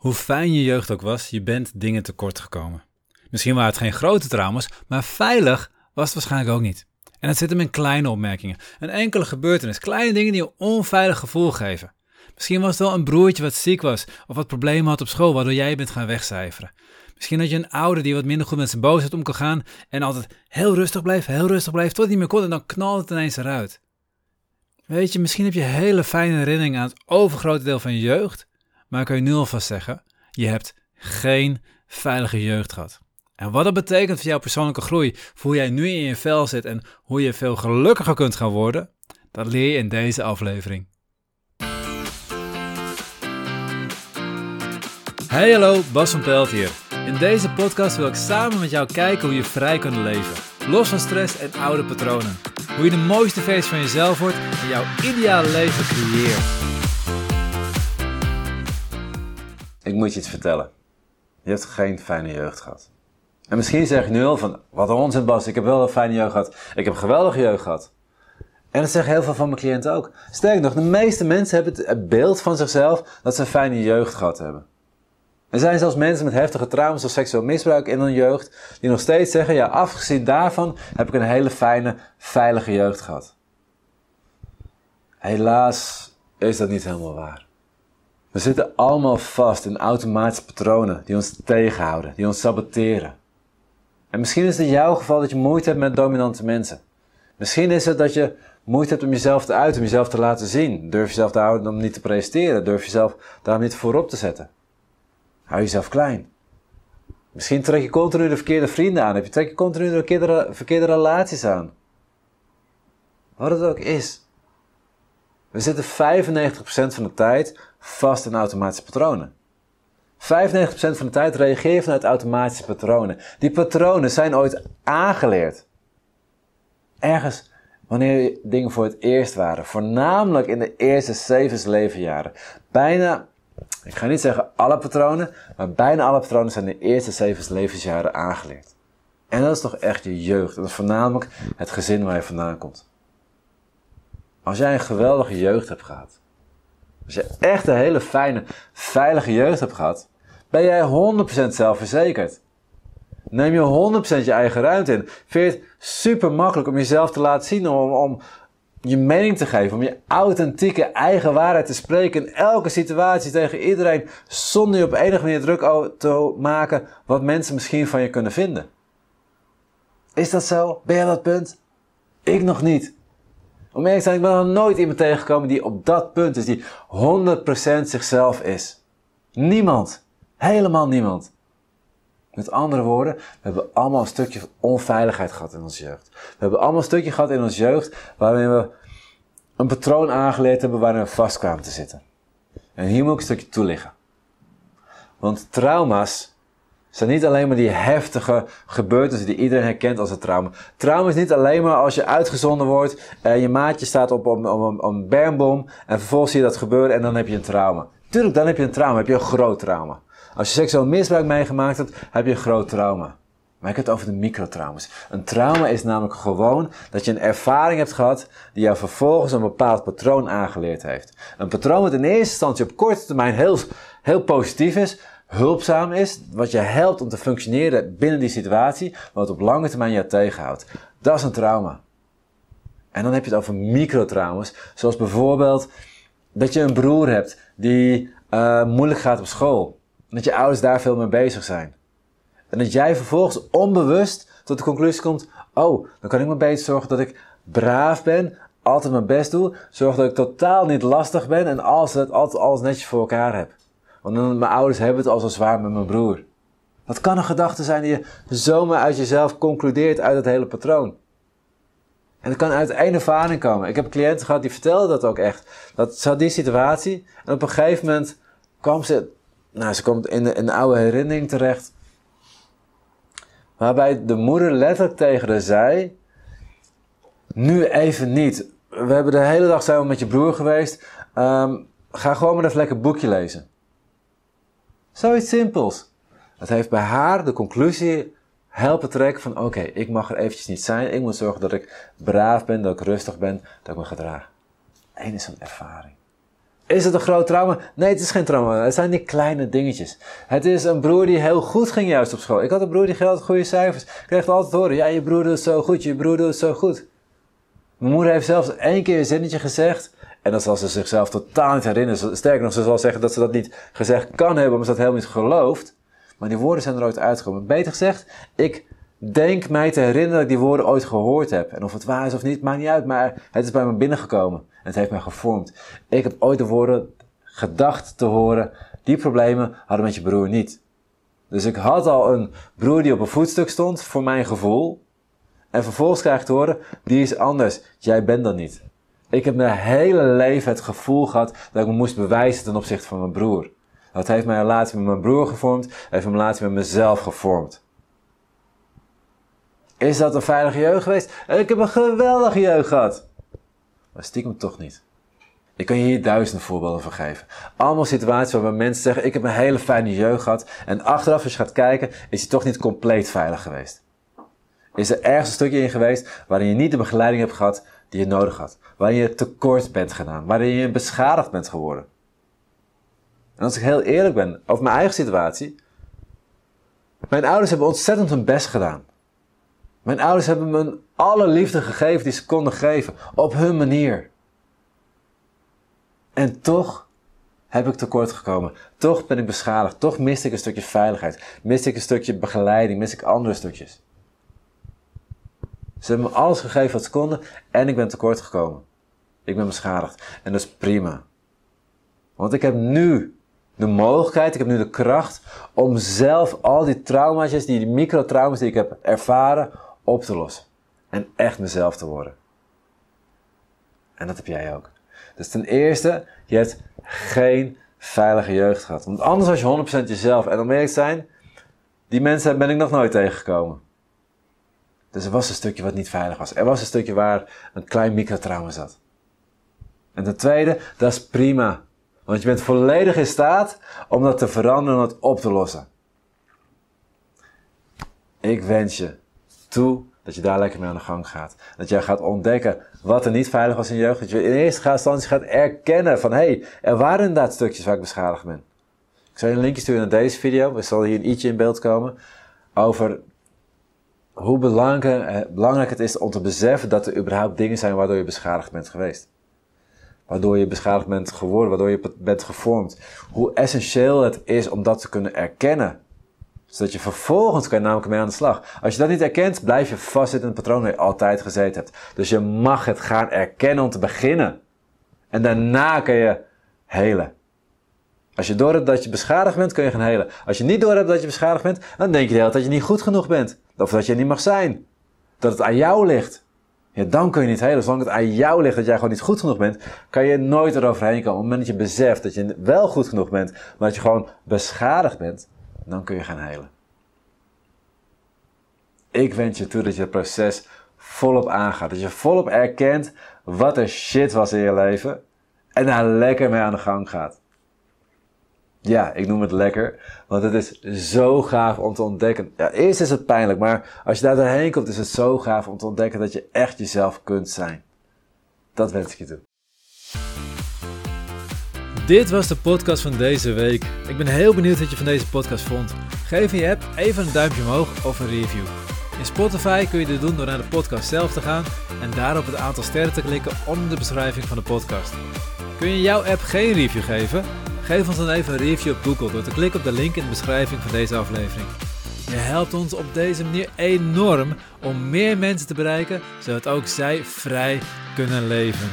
Hoe fijn je jeugd ook was, je bent dingen tekort gekomen. Misschien waren het geen grote trauma's, maar veilig was het waarschijnlijk ook niet. En het zit hem in kleine opmerkingen. Een enkele gebeurtenis, kleine dingen die een onveilig gevoel geven. Misschien was het wel een broertje wat ziek was of wat problemen had op school waardoor jij bent gaan wegcijferen. Misschien had je een ouder die wat minder goed met zijn boosheid om kan gaan en altijd heel rustig bleef, heel rustig bleef, tot hij niet meer kon en dan knalde het ineens eruit. Weet je, misschien heb je hele fijne herinneringen aan het overgrote deel van je jeugd, maar ik kan je nu alvast zeggen, je hebt geen veilige jeugd gehad. En wat dat betekent voor jouw persoonlijke groei, hoe jij nu in je vel zit en hoe je veel gelukkiger kunt gaan worden, dat leer je in deze aflevering. Hey hallo, Bas van Pelt hier. In deze podcast wil ik samen met jou kijken hoe je vrij kunt leven. Los van stress en oude patronen. Hoe je de mooiste feest van jezelf wordt en jouw ideale leven creëert. Ik moet je iets vertellen. Je hebt geen fijne jeugd gehad. En misschien zeg je nu al van, wat een onzin Bas, ik heb wel een fijne jeugd gehad. Ik heb een geweldige jeugd gehad. En dat zeggen heel veel van mijn cliënten ook. Sterker nog, de meeste mensen hebben het beeld van zichzelf dat ze een fijne jeugd gehad hebben. Er zijn zelfs mensen met heftige trauma's of seksueel misbruik in hun jeugd, die nog steeds zeggen, ja, afgezien daarvan heb ik een hele fijne, veilige jeugd gehad. Helaas is dat niet helemaal waar. We zitten allemaal vast in automatische patronen die ons tegenhouden, die ons saboteren. En misschien is het in jouw geval dat je moeite hebt met dominante mensen. Misschien is het dat je moeite hebt om jezelf te uiten, om jezelf te laten zien. Durf jezelf te houden om niet te presteren. Durf jezelf daarom niet voorop te zetten. Hou jezelf klein. Misschien trek je continu de verkeerde vrienden aan. Heb je trek je continu de verkeerde, verkeerde relaties aan. Wat het ook is. We zitten 95% van de tijd vast in automatische patronen. 95% van de tijd reageer je vanuit automatische patronen. Die patronen zijn ooit aangeleerd. Ergens wanneer dingen voor het eerst waren. Voornamelijk in de eerste zeven levenjaren. Bijna, ik ga niet zeggen alle patronen, maar bijna alle patronen zijn in de eerste zeven levensjaren aangeleerd. En dat is toch echt je jeugd. En dat is voornamelijk het gezin waar je vandaan komt. Als jij een geweldige jeugd hebt gehad, als je echt een hele fijne, veilige jeugd hebt gehad, ben jij 100% zelfverzekerd. Neem je 100% je eigen ruimte in. Vind je het super makkelijk om jezelf te laten zien, om, om je mening te geven, om je authentieke eigen waarheid te spreken in elke situatie tegen iedereen, zonder je op enige manier druk te maken wat mensen misschien van je kunnen vinden. Is dat zo? Ben je dat punt? Ik nog niet. Om eerlijk te zijn, ik ben nog nooit iemand tegengekomen die op dat punt is, die 100% zichzelf is. Niemand. Helemaal niemand. Met andere woorden, we hebben allemaal een stukje onveiligheid gehad in onze jeugd. We hebben allemaal een stukje gehad in onze jeugd waarin we een patroon aangeleerd hebben waarin we vast kwamen te zitten. En hier moet ik een stukje toelichten. Want trauma's zijn niet alleen maar die heftige gebeurtenissen die iedereen herkent als een trauma. Trauma is niet alleen maar als je uitgezonden wordt, en je maatje staat op, op, op, een bermbom en vervolgens zie je dat gebeuren en dan heb je een trauma. Tuurlijk, dan heb je een trauma, heb je een groot trauma. Als je seksueel misbruik meegemaakt hebt, heb je een groot trauma. Maar ik heb het over de microtrauma's. Een trauma is namelijk gewoon dat je een ervaring hebt gehad die jou vervolgens een bepaald patroon aangeleerd heeft. Een patroon wat in eerste instantie op korte termijn heel, heel positief is, hulpzaam is, wat je helpt om te functioneren binnen die situatie, wat op lange termijn je tegenhoudt. Dat is een trauma. En dan heb je het over microtrauma's, zoals bijvoorbeeld dat je een broer hebt die uh, moeilijk gaat op school. En dat je ouders daar veel mee bezig zijn. En dat jij vervolgens onbewust tot de conclusie komt: oh, dan kan ik maar beter zorgen dat ik braaf ben, altijd mijn best doe, zorg dat ik totaal niet lastig ben en alles, altijd alles netjes voor elkaar heb. Want mijn ouders hebben het al zo zwaar met mijn broer. Dat kan een gedachte zijn die je zomaar uit jezelf concludeert uit het hele patroon. En dat kan uit één ervaring komen. Ik heb cliënten gehad die vertelden dat ook echt. Dat ze had die situatie en op een gegeven moment kwam ze, nou ze komt in, een oude herinnering terecht. Waarbij de moeder letterlijk tegen haar zei, nu even niet. We hebben de hele dag we met je broer geweest. Um, ga gewoon maar even lekker boekje lezen. Zoiets simpels. Het heeft bij haar de conclusie helpen trekken van oké, ik mag er eventjes niet zijn. Ik moet zorgen dat ik braaf ben, dat ik rustig ben, dat ik me gedraag. Eén is een ervaring. Is het een groot trauma? Nee, het is geen trauma. Het zijn die kleine dingetjes. Het is een broer die heel goed ging juist op school. Ik had een broer die altijd goede cijfers. Ik kreeg altijd horen, ja, je broer doet zo goed, je broer doet zo goed. Mijn moeder heeft zelfs één keer een zinnetje gezegd. En dat zal ze zichzelf totaal niet herinneren. Sterker nog, ze zal zeggen dat ze dat niet gezegd kan hebben, omdat ze dat helemaal niet gelooft. Maar die woorden zijn er ooit uitgekomen. Beter gezegd, ik denk mij te herinneren dat ik die woorden ooit gehoord heb. En of het waar is of niet, maakt niet uit. Maar het is bij me binnengekomen. En het heeft mij gevormd. Ik heb ooit de woorden gedacht te horen. Die problemen hadden met je broer niet. Dus ik had al een broer die op een voetstuk stond, voor mijn gevoel. En vervolgens krijg ik te horen, die is anders. Jij bent dat niet. Ik heb mijn hele leven het gevoel gehad dat ik me moest bewijzen ten opzichte van mijn broer. Dat heeft mijn relatie met mijn broer gevormd, heeft mijn relatie met mezelf gevormd. Is dat een veilige jeugd geweest? Ik heb een geweldige jeugd gehad. Maar stiekem toch niet. Ik kan je hier duizenden voorbeelden van geven. Allemaal situaties waarbij mensen zeggen: Ik heb een hele fijne jeugd gehad. En achteraf, als je gaat kijken, is hij toch niet compleet veilig geweest. Is er ergens een stukje in geweest waarin je niet de begeleiding hebt gehad die je nodig had. Waarin je tekort bent gedaan. Waarin je beschadigd bent geworden. En als ik heel eerlijk ben over mijn eigen situatie. Mijn ouders hebben ontzettend hun best gedaan. Mijn ouders hebben me alle liefde gegeven die ze konden geven. Op hun manier. En toch heb ik tekort gekomen. Toch ben ik beschadigd. Toch miste ik een stukje veiligheid. Miste ik een stukje begeleiding. Miste ik andere stukjes. Ze hebben me alles gegeven wat ze konden en ik ben tekort gekomen. Ik ben beschadigd. En dat is prima. Want ik heb nu de mogelijkheid, ik heb nu de kracht om zelf al die trauma's, die, die microtrauma's die ik heb ervaren, op te lossen. En echt mezelf te worden. En dat heb jij ook. Dus ten eerste, je hebt geen veilige jeugd gehad. Want anders was je 100% jezelf. En om eerlijk zijn, die mensen ben ik nog nooit tegengekomen. Dus er was een stukje wat niet veilig was. Er was een stukje waar een klein microtrauma zat. En ten tweede, dat is prima. Want je bent volledig in staat om dat te veranderen en dat op te lossen. Ik wens je toe dat je daar lekker mee aan de gang gaat. Dat jij gaat ontdekken wat er niet veilig was in je jeugd. Dat je in eerste instantie gaat erkennen van... hé, hey, er waren inderdaad stukjes waar ik beschadigd ben. Ik zal je een linkje sturen naar deze video. We zal hier een ietsje in beeld komen. Over hoe belangrijk, eh, belangrijk het is om te beseffen dat er überhaupt dingen zijn waardoor je beschadigd bent geweest. Waardoor je beschadigd bent geworden, waardoor je bent gevormd. Hoe essentieel het is om dat te kunnen erkennen. Zodat je vervolgens kan namelijk mee aan de slag. Als je dat niet erkent, blijf je vastzitten in het patroon waar je altijd gezeten hebt. Dus je mag het gaan erkennen om te beginnen. En daarna kun je helen. Als je door hebt dat je beschadigd bent, kun je gaan helen. Als je niet door hebt dat je beschadigd bent, dan denk je de dat je niet goed genoeg bent. Of dat je niet mag zijn. Dat het aan jou ligt. Ja, dan kun je niet helen. Zolang het aan jou ligt dat jij gewoon niet goed genoeg bent, kan je nooit eroverheen komen. Op het moment dat je beseft dat je wel goed genoeg bent, maar dat je gewoon beschadigd bent, dan kun je gaan helen. Ik wens je toe dat je het proces volop aangaat. Dat je volop erkent wat er shit was in je leven en daar lekker mee aan de gang gaat. Ja, ik noem het lekker, want het is zo gaaf om te ontdekken. Ja, eerst is het pijnlijk, maar als je daar doorheen komt, is het zo gaaf om te ontdekken dat je echt jezelf kunt zijn. Dat wens ik je toe. Dit was de podcast van deze week. Ik ben heel benieuwd wat je van deze podcast vond. Geef je app even een duimpje omhoog of een review. In Spotify kun je dit doen door naar de podcast zelf te gaan en daarop het aantal sterren te klikken onder de beschrijving van de podcast. Kun je jouw app geen review geven? Geef ons dan even een review op Google door te klikken op de link in de beschrijving van deze aflevering. Je helpt ons op deze manier enorm om meer mensen te bereiken, zodat ook zij vrij kunnen leven.